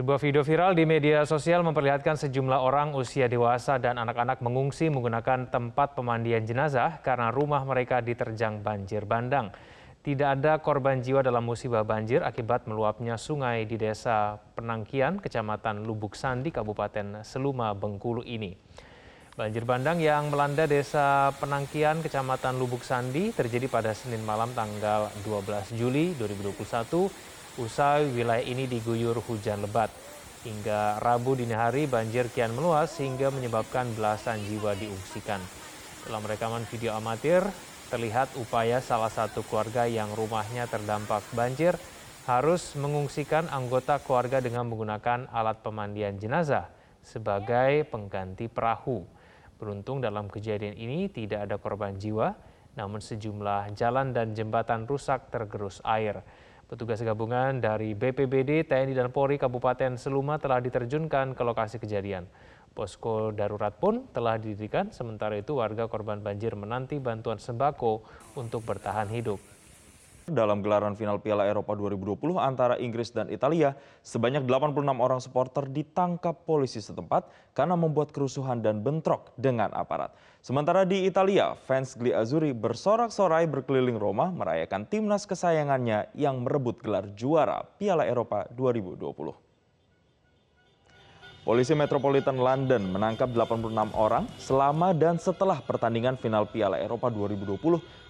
Sebuah video viral di media sosial memperlihatkan sejumlah orang usia dewasa dan anak-anak mengungsi menggunakan tempat pemandian jenazah karena rumah mereka diterjang banjir bandang. Tidak ada korban jiwa dalam musibah banjir akibat meluapnya sungai di desa Penangkian, Kecamatan Lubuk Sandi, Kabupaten Seluma, Bengkulu ini. Banjir bandang yang melanda desa Penangkian, Kecamatan Lubuk Sandi terjadi pada Senin malam tanggal 12 Juli 2021 Usai wilayah ini diguyur hujan lebat. Hingga Rabu dini hari banjir kian meluas hingga menyebabkan belasan jiwa diungsikan. Dalam rekaman video amatir, terlihat upaya salah satu keluarga yang rumahnya terdampak banjir harus mengungsikan anggota keluarga dengan menggunakan alat pemandian jenazah sebagai pengganti perahu. Beruntung dalam kejadian ini tidak ada korban jiwa, namun sejumlah jalan dan jembatan rusak tergerus air. Petugas gabungan dari BPBD, TNI, dan Polri Kabupaten Seluma telah diterjunkan ke lokasi kejadian. Posko darurat pun telah didirikan, sementara itu warga korban banjir menanti bantuan sembako untuk bertahan hidup. Dalam gelaran final Piala Eropa 2020 antara Inggris dan Italia, sebanyak 86 orang supporter ditangkap polisi setempat karena membuat kerusuhan dan bentrok dengan aparat. Sementara di Italia, fans Gli Azzurri bersorak-sorai berkeliling Roma merayakan timnas kesayangannya yang merebut gelar juara Piala Eropa 2020. Polisi Metropolitan London menangkap 86 orang selama dan setelah pertandingan final Piala Eropa 2020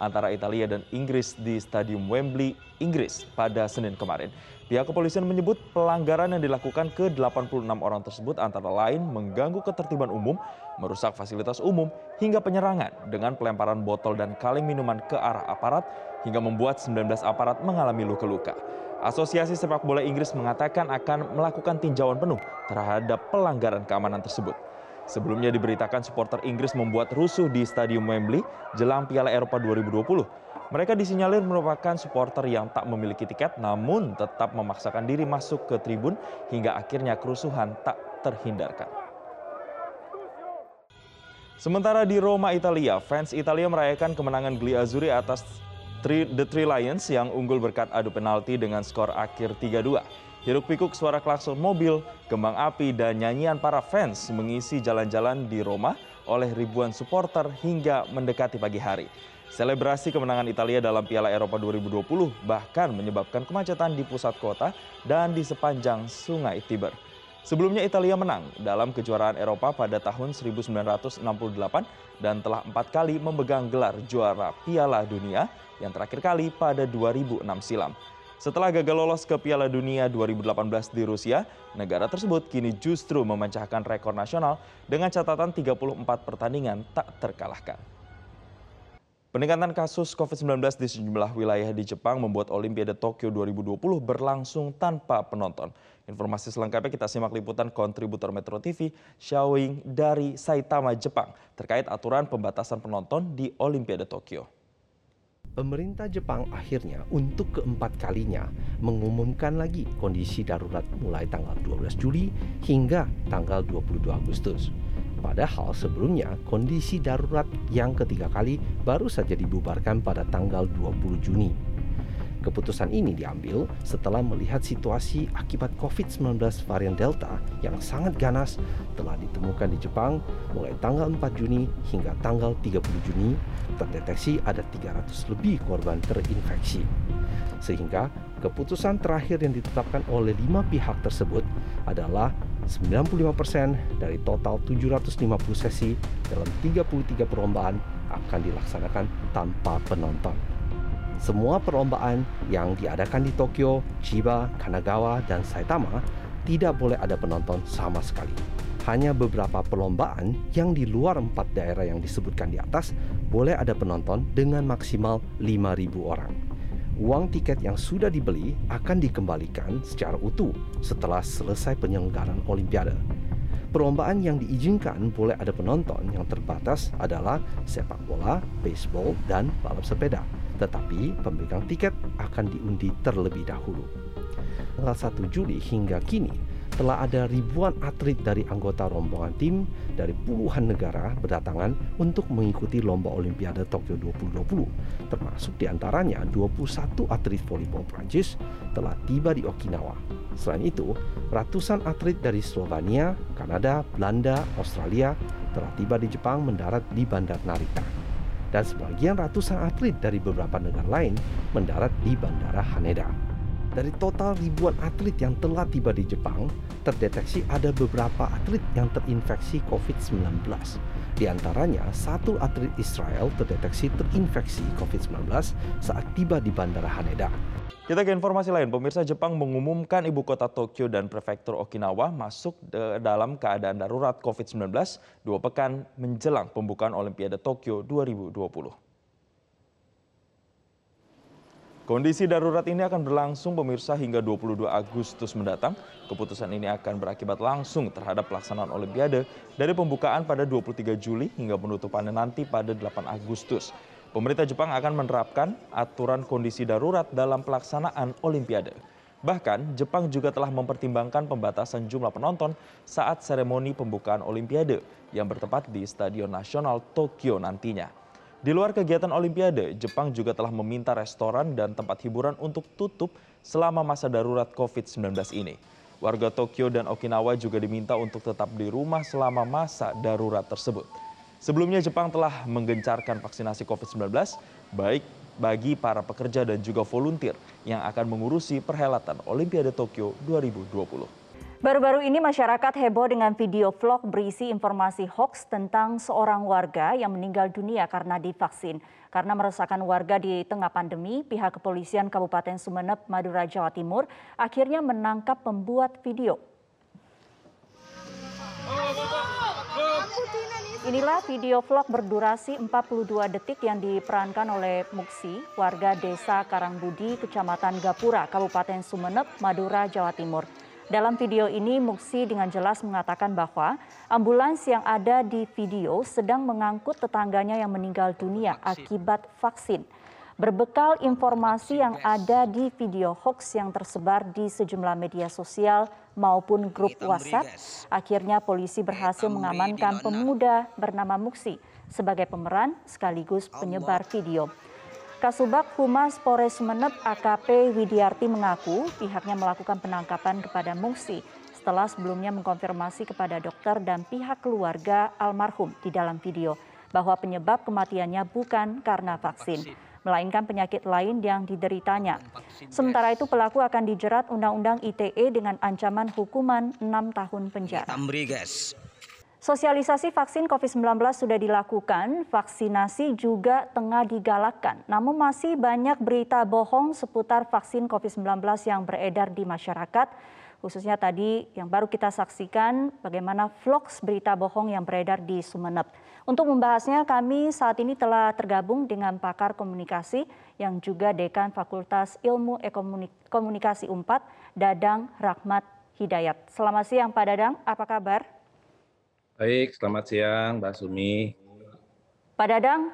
antara Italia dan Inggris di Stadium Wembley, Inggris pada Senin kemarin. Pihak kepolisian menyebut pelanggaran yang dilakukan ke 86 orang tersebut antara lain mengganggu ketertiban umum, merusak fasilitas umum, hingga penyerangan dengan pelemparan botol dan kaleng minuman ke arah aparat hingga membuat 19 aparat mengalami luka-luka. Asosiasi Sepak Bola Inggris mengatakan akan melakukan tinjauan penuh terhadap pelanggaran keamanan tersebut. Sebelumnya diberitakan supporter Inggris membuat rusuh di Stadium Wembley jelang Piala Eropa 2020. Mereka disinyalir merupakan supporter yang tak memiliki tiket namun tetap memaksakan diri masuk ke tribun hingga akhirnya kerusuhan tak terhindarkan. Sementara di Roma, Italia, fans Italia merayakan kemenangan Gli Azzurri atas The Three Lions yang unggul berkat adu penalti dengan skor akhir 3-2. Hiruk pikuk suara klakson mobil, kembang api, dan nyanyian para fans mengisi jalan-jalan di Roma oleh ribuan supporter hingga mendekati pagi hari. Selebrasi kemenangan Italia dalam Piala Eropa 2020 bahkan menyebabkan kemacetan di pusat kota dan di sepanjang sungai Tiber. Sebelumnya Italia menang dalam kejuaraan Eropa pada tahun 1968 dan telah empat kali memegang gelar juara Piala Dunia yang terakhir kali pada 2006 silam. Setelah gagal lolos ke Piala Dunia 2018 di Rusia, negara tersebut kini justru memecahkan rekor nasional dengan catatan 34 pertandingan tak terkalahkan. Peningkatan kasus COVID-19 di sejumlah wilayah di Jepang membuat Olimpiade Tokyo 2020 berlangsung tanpa penonton. Informasi selengkapnya kita simak liputan kontributor Metro TV, Xiaoying dari Saitama, Jepang, terkait aturan pembatasan penonton di Olimpiade Tokyo. Pemerintah Jepang akhirnya untuk keempat kalinya mengumumkan lagi kondisi darurat mulai tanggal 12 Juli hingga tanggal 22 Agustus. Padahal sebelumnya kondisi darurat yang ketiga kali baru saja dibubarkan pada tanggal 20 Juni. Keputusan ini diambil setelah melihat situasi akibat COVID-19 varian Delta yang sangat ganas telah ditemukan di Jepang mulai tanggal 4 Juni hingga tanggal 30 Juni terdeteksi ada 300 lebih korban terinfeksi. Sehingga keputusan terakhir yang ditetapkan oleh lima pihak tersebut adalah 95% dari total 750 sesi dalam 33 perlombaan akan dilaksanakan tanpa penonton. Semua perlombaan yang diadakan di Tokyo, Chiba, Kanagawa, dan Saitama tidak boleh ada penonton sama sekali. Hanya beberapa perlombaan yang di luar empat daerah yang disebutkan di atas boleh ada penonton dengan maksimal 5.000 orang uang tiket yang sudah dibeli akan dikembalikan secara utuh setelah selesai penyelenggaraan Olimpiade. Perlombaan yang diizinkan boleh ada penonton yang terbatas adalah sepak bola, baseball, dan balap sepeda. Tetapi pemegang tiket akan diundi terlebih dahulu. Tanggal 1 Juli hingga kini, telah ada ribuan atlet dari anggota rombongan tim dari puluhan negara berdatangan untuk mengikuti lomba Olimpiade Tokyo 2020, termasuk di antaranya 21 atlet volleyball Prancis telah tiba di Okinawa. Selain itu, ratusan atlet dari Slovenia, Kanada, Belanda, Australia telah tiba di Jepang mendarat di Bandar Narita. Dan sebagian ratusan atlet dari beberapa negara lain mendarat di Bandara Haneda. Dari total ribuan atlet yang telah tiba di Jepang, terdeteksi ada beberapa atlet yang terinfeksi COVID-19. Di antaranya, satu atlet Israel terdeteksi terinfeksi COVID-19 saat tiba di Bandara Haneda. Kita ke informasi lain, pemirsa Jepang mengumumkan ibu kota Tokyo dan prefektur Okinawa masuk dalam keadaan darurat COVID-19 dua pekan menjelang pembukaan Olimpiade Tokyo 2020. Kondisi darurat ini akan berlangsung pemirsa hingga 22 Agustus mendatang. Keputusan ini akan berakibat langsung terhadap pelaksanaan Olimpiade dari pembukaan pada 23 Juli hingga penutupannya nanti pada 8 Agustus. Pemerintah Jepang akan menerapkan aturan kondisi darurat dalam pelaksanaan Olimpiade. Bahkan, Jepang juga telah mempertimbangkan pembatasan jumlah penonton saat seremoni pembukaan Olimpiade yang bertempat di Stadion Nasional Tokyo nantinya. Di luar kegiatan Olimpiade, Jepang juga telah meminta restoran dan tempat hiburan untuk tutup selama masa darurat COVID-19 ini. Warga Tokyo dan Okinawa juga diminta untuk tetap di rumah selama masa darurat tersebut. Sebelumnya Jepang telah menggencarkan vaksinasi COVID-19 baik bagi para pekerja dan juga volunteer yang akan mengurusi perhelatan Olimpiade Tokyo 2020. Baru-baru ini masyarakat heboh dengan video vlog berisi informasi hoax tentang seorang warga yang meninggal dunia karena divaksin. Karena meresahkan warga di tengah pandemi, pihak kepolisian Kabupaten Sumeneb, Madura, Jawa Timur akhirnya menangkap pembuat video. Inilah video vlog berdurasi 42 detik yang diperankan oleh Muksi, warga desa Karangbudi, Kecamatan Gapura, Kabupaten Sumeneb, Madura, Jawa Timur. Dalam video ini, Muksi dengan jelas mengatakan bahwa ambulans yang ada di video sedang mengangkut tetangganya yang meninggal dunia akibat vaksin. Berbekal informasi yang ada di video hoax yang tersebar di sejumlah media sosial maupun grup WhatsApp, akhirnya polisi berhasil mengamankan pemuda bernama Muksi sebagai pemeran sekaligus penyebar video. Kasubag Humas Polres Sumeneb AKP Widiarti mengaku pihaknya melakukan penangkapan kepada Mungsi setelah sebelumnya mengkonfirmasi kepada dokter dan pihak keluarga almarhum di dalam video bahwa penyebab kematiannya bukan karena vaksin, melainkan penyakit lain yang dideritanya. Sementara itu pelaku akan dijerat Undang-Undang ITE dengan ancaman hukuman 6 tahun penjara. Sosialisasi vaksin COVID-19 sudah dilakukan, vaksinasi juga tengah digalakkan. Namun masih banyak berita bohong seputar vaksin COVID-19 yang beredar di masyarakat. Khususnya tadi yang baru kita saksikan bagaimana vlogs berita bohong yang beredar di Sumeneb. Untuk membahasnya kami saat ini telah tergabung dengan pakar komunikasi yang juga Dekan Fakultas Ilmu Komunikasi 4, Dadang Rahmat Hidayat. Selamat siang Pak Dadang, apa kabar? Baik, selamat siang Mbak Sumi. Pak Dadang,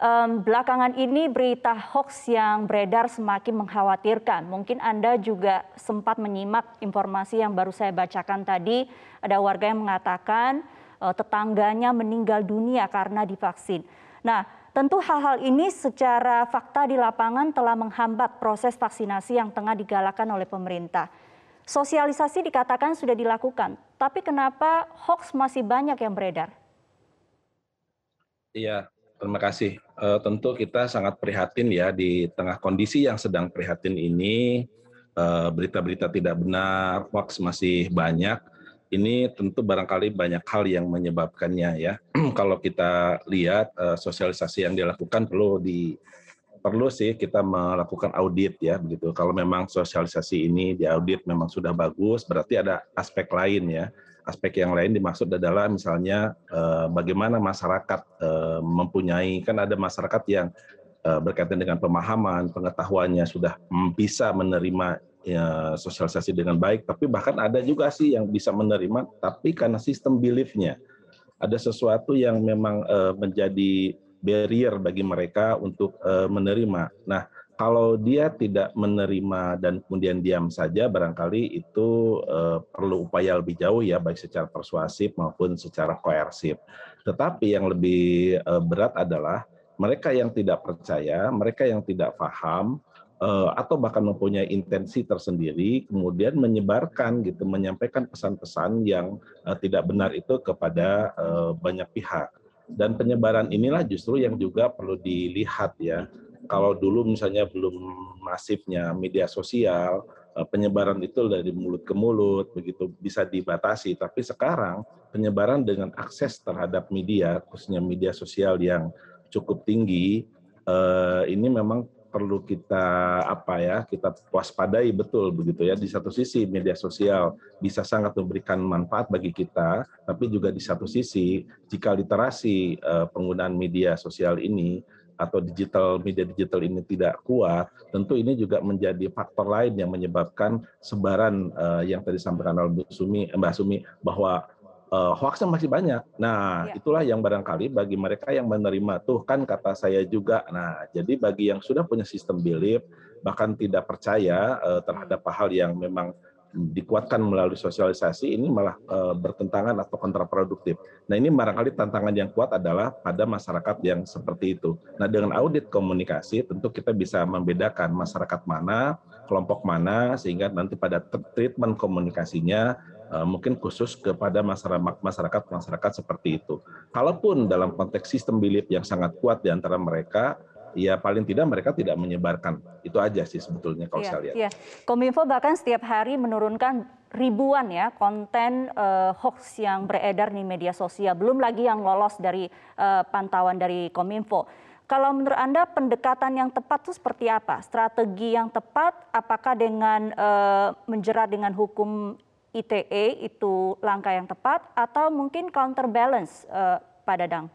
um, belakangan ini berita hoax yang beredar semakin mengkhawatirkan. Mungkin Anda juga sempat menyimak informasi yang baru saya bacakan tadi. Ada warga yang mengatakan uh, tetangganya meninggal dunia karena divaksin. Nah, tentu hal-hal ini secara fakta di lapangan telah menghambat proses vaksinasi yang tengah digalakan oleh pemerintah. Sosialisasi dikatakan sudah dilakukan, tapi kenapa hoax masih banyak yang beredar? Iya, terima kasih. E, tentu kita sangat prihatin ya di tengah kondisi yang sedang prihatin ini, eh, berita-berita tidak benar, hoax masih banyak. Ini tentu barangkali banyak hal yang menyebabkannya ya. Kalau kita lihat e, sosialisasi yang dilakukan perlu di perlu sih kita melakukan audit ya begitu. Kalau memang sosialisasi ini diaudit memang sudah bagus, berarti ada aspek lain ya. Aspek yang lain dimaksud adalah misalnya eh, bagaimana masyarakat eh, mempunyai kan ada masyarakat yang eh, berkaitan dengan pemahaman, pengetahuannya sudah bisa menerima ya, sosialisasi dengan baik, tapi bahkan ada juga sih yang bisa menerima, tapi karena sistem beliefnya ada sesuatu yang memang menjadi barrier bagi mereka untuk uh, menerima. Nah, kalau dia tidak menerima dan kemudian diam saja, barangkali itu uh, perlu upaya lebih jauh ya, baik secara persuasif maupun secara koersif. Tetapi yang lebih uh, berat adalah mereka yang tidak percaya, mereka yang tidak paham, uh, atau bahkan mempunyai intensi tersendiri, kemudian menyebarkan gitu, menyampaikan pesan-pesan yang uh, tidak benar itu kepada uh, banyak pihak. Dan penyebaran inilah justru yang juga perlu dilihat ya kalau dulu misalnya belum masifnya media sosial, eh, penyebaran itu dari mulut ke mulut begitu bisa dibatasi. Tapi sekarang penyebaran dengan akses terhadap media, khususnya media sosial yang cukup tinggi, eh, ini memang perlu kita apa ya kita waspadai betul begitu ya. Di satu sisi media sosial bisa sangat memberikan manfaat bagi kita tapi juga di satu sisi jika literasi eh, penggunaan media sosial ini atau digital media digital ini tidak kuat, tentu ini juga menjadi faktor lain yang menyebabkan sebaran uh, yang tadi disampaikan oleh Sumi, eh, Mbak Sumi bahwa uh, hoaxnya masih banyak. Nah, ya. itulah yang barangkali bagi mereka yang menerima tuh kan kata saya juga. Nah, jadi bagi yang sudah punya sistem belief bahkan tidak percaya uh, terhadap hal yang memang dikuatkan melalui sosialisasi ini malah e, bertentangan atau kontraproduktif. Nah ini barangkali tantangan yang kuat adalah pada masyarakat yang seperti itu. Nah dengan audit komunikasi tentu kita bisa membedakan masyarakat mana, kelompok mana, sehingga nanti pada treatment komunikasinya e, mungkin khusus kepada masyarakat masyarakat masyarakat seperti itu. Kalaupun dalam konteks sistem belief yang sangat kuat di antara mereka, ya paling tidak mereka tidak menyebarkan. Itu aja sih sebetulnya kalau ya, saya lihat. Ya. Kominfo bahkan setiap hari menurunkan ribuan ya konten uh, hoax yang beredar di media sosial. Belum lagi yang lolos dari uh, pantauan dari Kominfo. Kalau menurut Anda pendekatan yang tepat itu seperti apa? Strategi yang tepat apakah dengan uh, menjerat dengan hukum ITE itu langkah yang tepat atau mungkin counterbalance uh, Pak Dadang?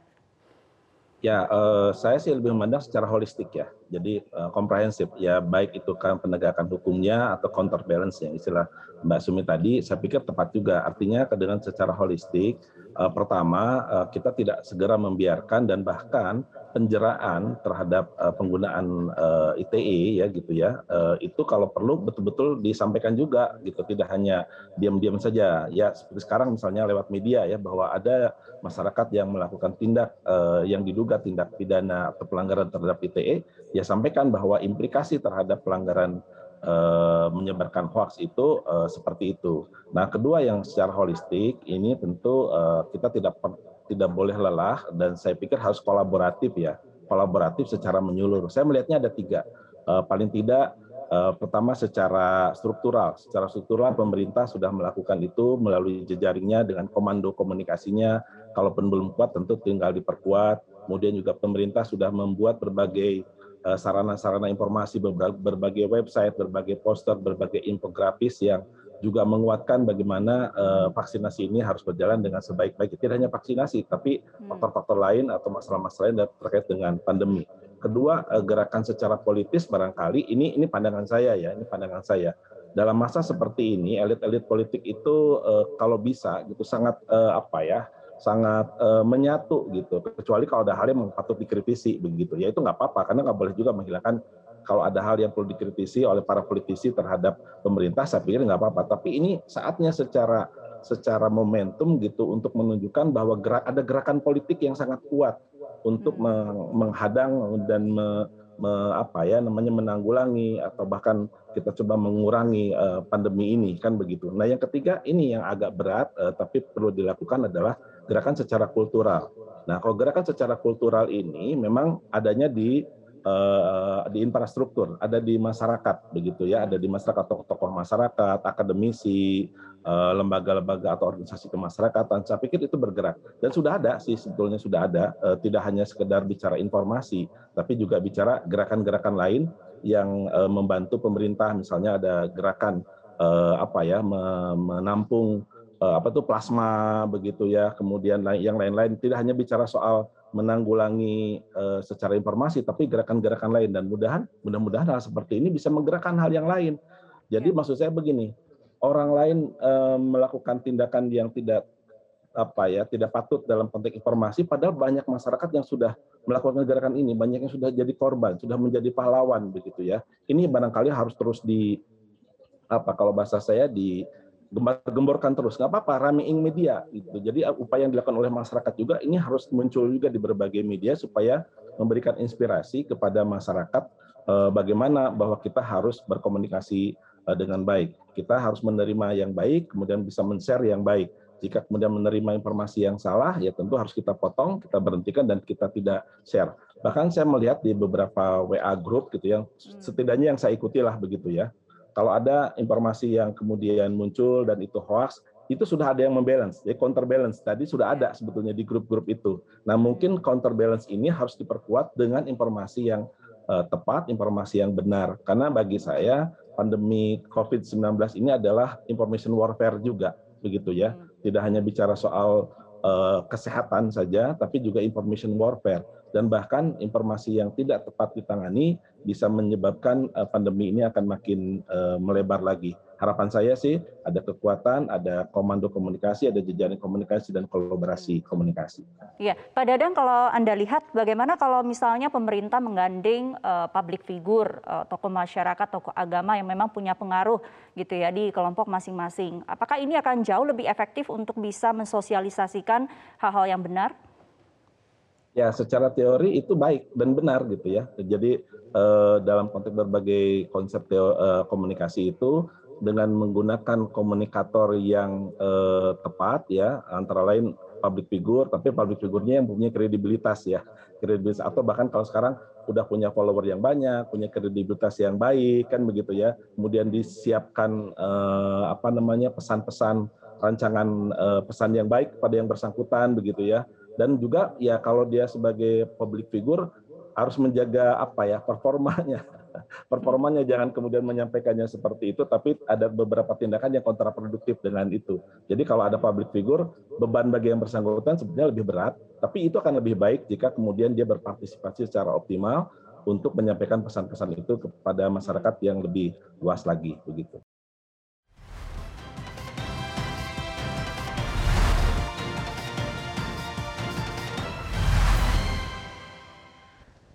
Ya, uh, saya sih lebih memandang secara holistik ya. Jadi uh, komprehensif ya baik itu kan penegakan hukumnya atau counterbalance yang istilah Mbak Sumi tadi saya pikir tepat juga. Artinya dengan secara holistik uh, pertama uh, kita tidak segera membiarkan dan bahkan penjeraan terhadap uh, penggunaan uh, ITE ya gitu ya. Uh, itu kalau perlu betul-betul disampaikan juga gitu, tidak hanya diam-diam saja. Ya seperti sekarang misalnya lewat media ya bahwa ada masyarakat yang melakukan tindak uh, yang diduga tindak pidana atau pelanggaran terhadap ITE, ya sampaikan bahwa implikasi terhadap pelanggaran uh, menyebarkan hoax itu uh, seperti itu. Nah, kedua yang secara holistik ini tentu uh, kita tidak tidak boleh lelah dan saya pikir harus kolaboratif ya, kolaboratif secara menyeluruh. Saya melihatnya ada tiga, uh, paling tidak uh, pertama secara struktural, secara struktural pemerintah sudah melakukan itu melalui jejaringnya dengan komando komunikasinya. Kalaupun belum kuat, tentu tinggal diperkuat. Kemudian juga pemerintah sudah membuat berbagai sarana-sarana informasi, berbagai website, berbagai poster, berbagai infografis yang juga menguatkan bagaimana uh, vaksinasi ini harus berjalan dengan sebaik-baiknya. Tidak hanya vaksinasi, tapi hmm. faktor-faktor lain atau masalah-masalah lain terkait dengan pandemi. Kedua, uh, gerakan secara politis barangkali ini ini pandangan saya ya, ini pandangan saya. Dalam masa seperti ini, elit-elit politik itu kalau bisa gitu sangat apa ya, sangat uh, menyatu gitu. Kecuali kalau ada hal yang patut dikritisi begitu, ya itu nggak apa-apa karena nggak boleh juga menghilangkan kalau ada hal yang perlu dikritisi oleh para politisi terhadap pemerintah, saya pikir nggak apa-apa. Tapi ini saatnya secara secara momentum gitu untuk menunjukkan bahwa gerak, ada gerakan politik yang sangat kuat untuk hmm. menghadang dan me, me, apa ya namanya menanggulangi atau bahkan kita coba mengurangi uh, pandemi ini kan begitu. Nah yang ketiga ini yang agak berat uh, tapi perlu dilakukan adalah gerakan secara kultural. Nah kalau gerakan secara kultural ini memang adanya di uh, di infrastruktur, ada di masyarakat begitu ya, ada di masyarakat tokoh-tokoh masyarakat, akademisi, uh, lembaga-lembaga atau organisasi kemasyarakatan. Saya pikir itu bergerak dan sudah ada sih sebetulnya sudah ada, uh, tidak hanya sekedar bicara informasi, tapi juga bicara gerakan-gerakan lain yang membantu pemerintah, misalnya ada gerakan apa ya menampung apa tuh plasma begitu ya, kemudian yang lain-lain. Tidak hanya bicara soal menanggulangi uh, secara informasi, tapi gerakan-gerakan lain. Dan mudahan mudah-mudahan hal seperti ini bisa menggerakkan hal yang lain. Jadi ya. maksud saya begini, orang lain uh, melakukan tindakan yang tidak apa ya tidak patut dalam konteks informasi padahal banyak masyarakat yang sudah melakukan gerakan ini. Banyak yang sudah jadi korban sudah menjadi pahlawan begitu ya. Ini barangkali harus terus di apa kalau bahasa saya di gembar-gemborkan terus. Nggak apa-apa ramein media gitu. Jadi upaya yang dilakukan oleh masyarakat juga ini harus muncul juga di berbagai media supaya memberikan inspirasi kepada masyarakat eh, bagaimana bahwa kita harus berkomunikasi eh, dengan baik. Kita harus menerima yang baik kemudian bisa men-share yang baik. Jika kemudian menerima informasi yang salah, ya tentu harus kita potong, kita berhentikan, dan kita tidak share. Bahkan saya melihat di beberapa WA group gitu yang setidaknya yang saya ikuti lah begitu ya. Kalau ada informasi yang kemudian muncul dan itu hoax, itu sudah ada yang membalance, ya counterbalance. Tadi sudah ada sebetulnya di grup-grup itu. Nah mungkin counterbalance ini harus diperkuat dengan informasi yang uh, tepat, informasi yang benar. Karena bagi saya pandemi COVID-19 ini adalah information warfare juga begitu ya. Tidak hanya bicara soal uh, kesehatan saja, tapi juga information warfare dan bahkan informasi yang tidak tepat ditangani bisa menyebabkan uh, pandemi ini akan makin uh, melebar lagi. Harapan saya sih ada kekuatan, ada komando komunikasi, ada jejaring komunikasi dan kolaborasi komunikasi. Iya, Pak Dadang kalau Anda lihat bagaimana kalau misalnya pemerintah menggandeng uh, public figure, uh, tokoh masyarakat, tokoh agama yang memang punya pengaruh gitu ya di kelompok masing-masing. Apakah ini akan jauh lebih efektif untuk bisa mensosialisasikan hal-hal yang benar? Ya, secara teori itu baik dan benar gitu ya. Jadi eh, dalam konteks berbagai konsep teo, eh, komunikasi itu dengan menggunakan komunikator yang eh, tepat ya, antara lain public figure, tapi public figure-nya yang punya kredibilitas ya, kredibilitas atau bahkan kalau sekarang udah punya follower yang banyak, punya kredibilitas yang baik kan begitu ya. Kemudian disiapkan eh, apa namanya pesan-pesan rancangan eh, pesan yang baik kepada yang bersangkutan begitu ya dan juga ya kalau dia sebagai public figure harus menjaga apa ya performanya. Performanya jangan kemudian menyampaikannya seperti itu tapi ada beberapa tindakan yang kontraproduktif dengan itu. Jadi kalau ada public figure beban bagi yang bersangkutan sebenarnya lebih berat tapi itu akan lebih baik jika kemudian dia berpartisipasi secara optimal untuk menyampaikan pesan-pesan itu kepada masyarakat yang lebih luas lagi begitu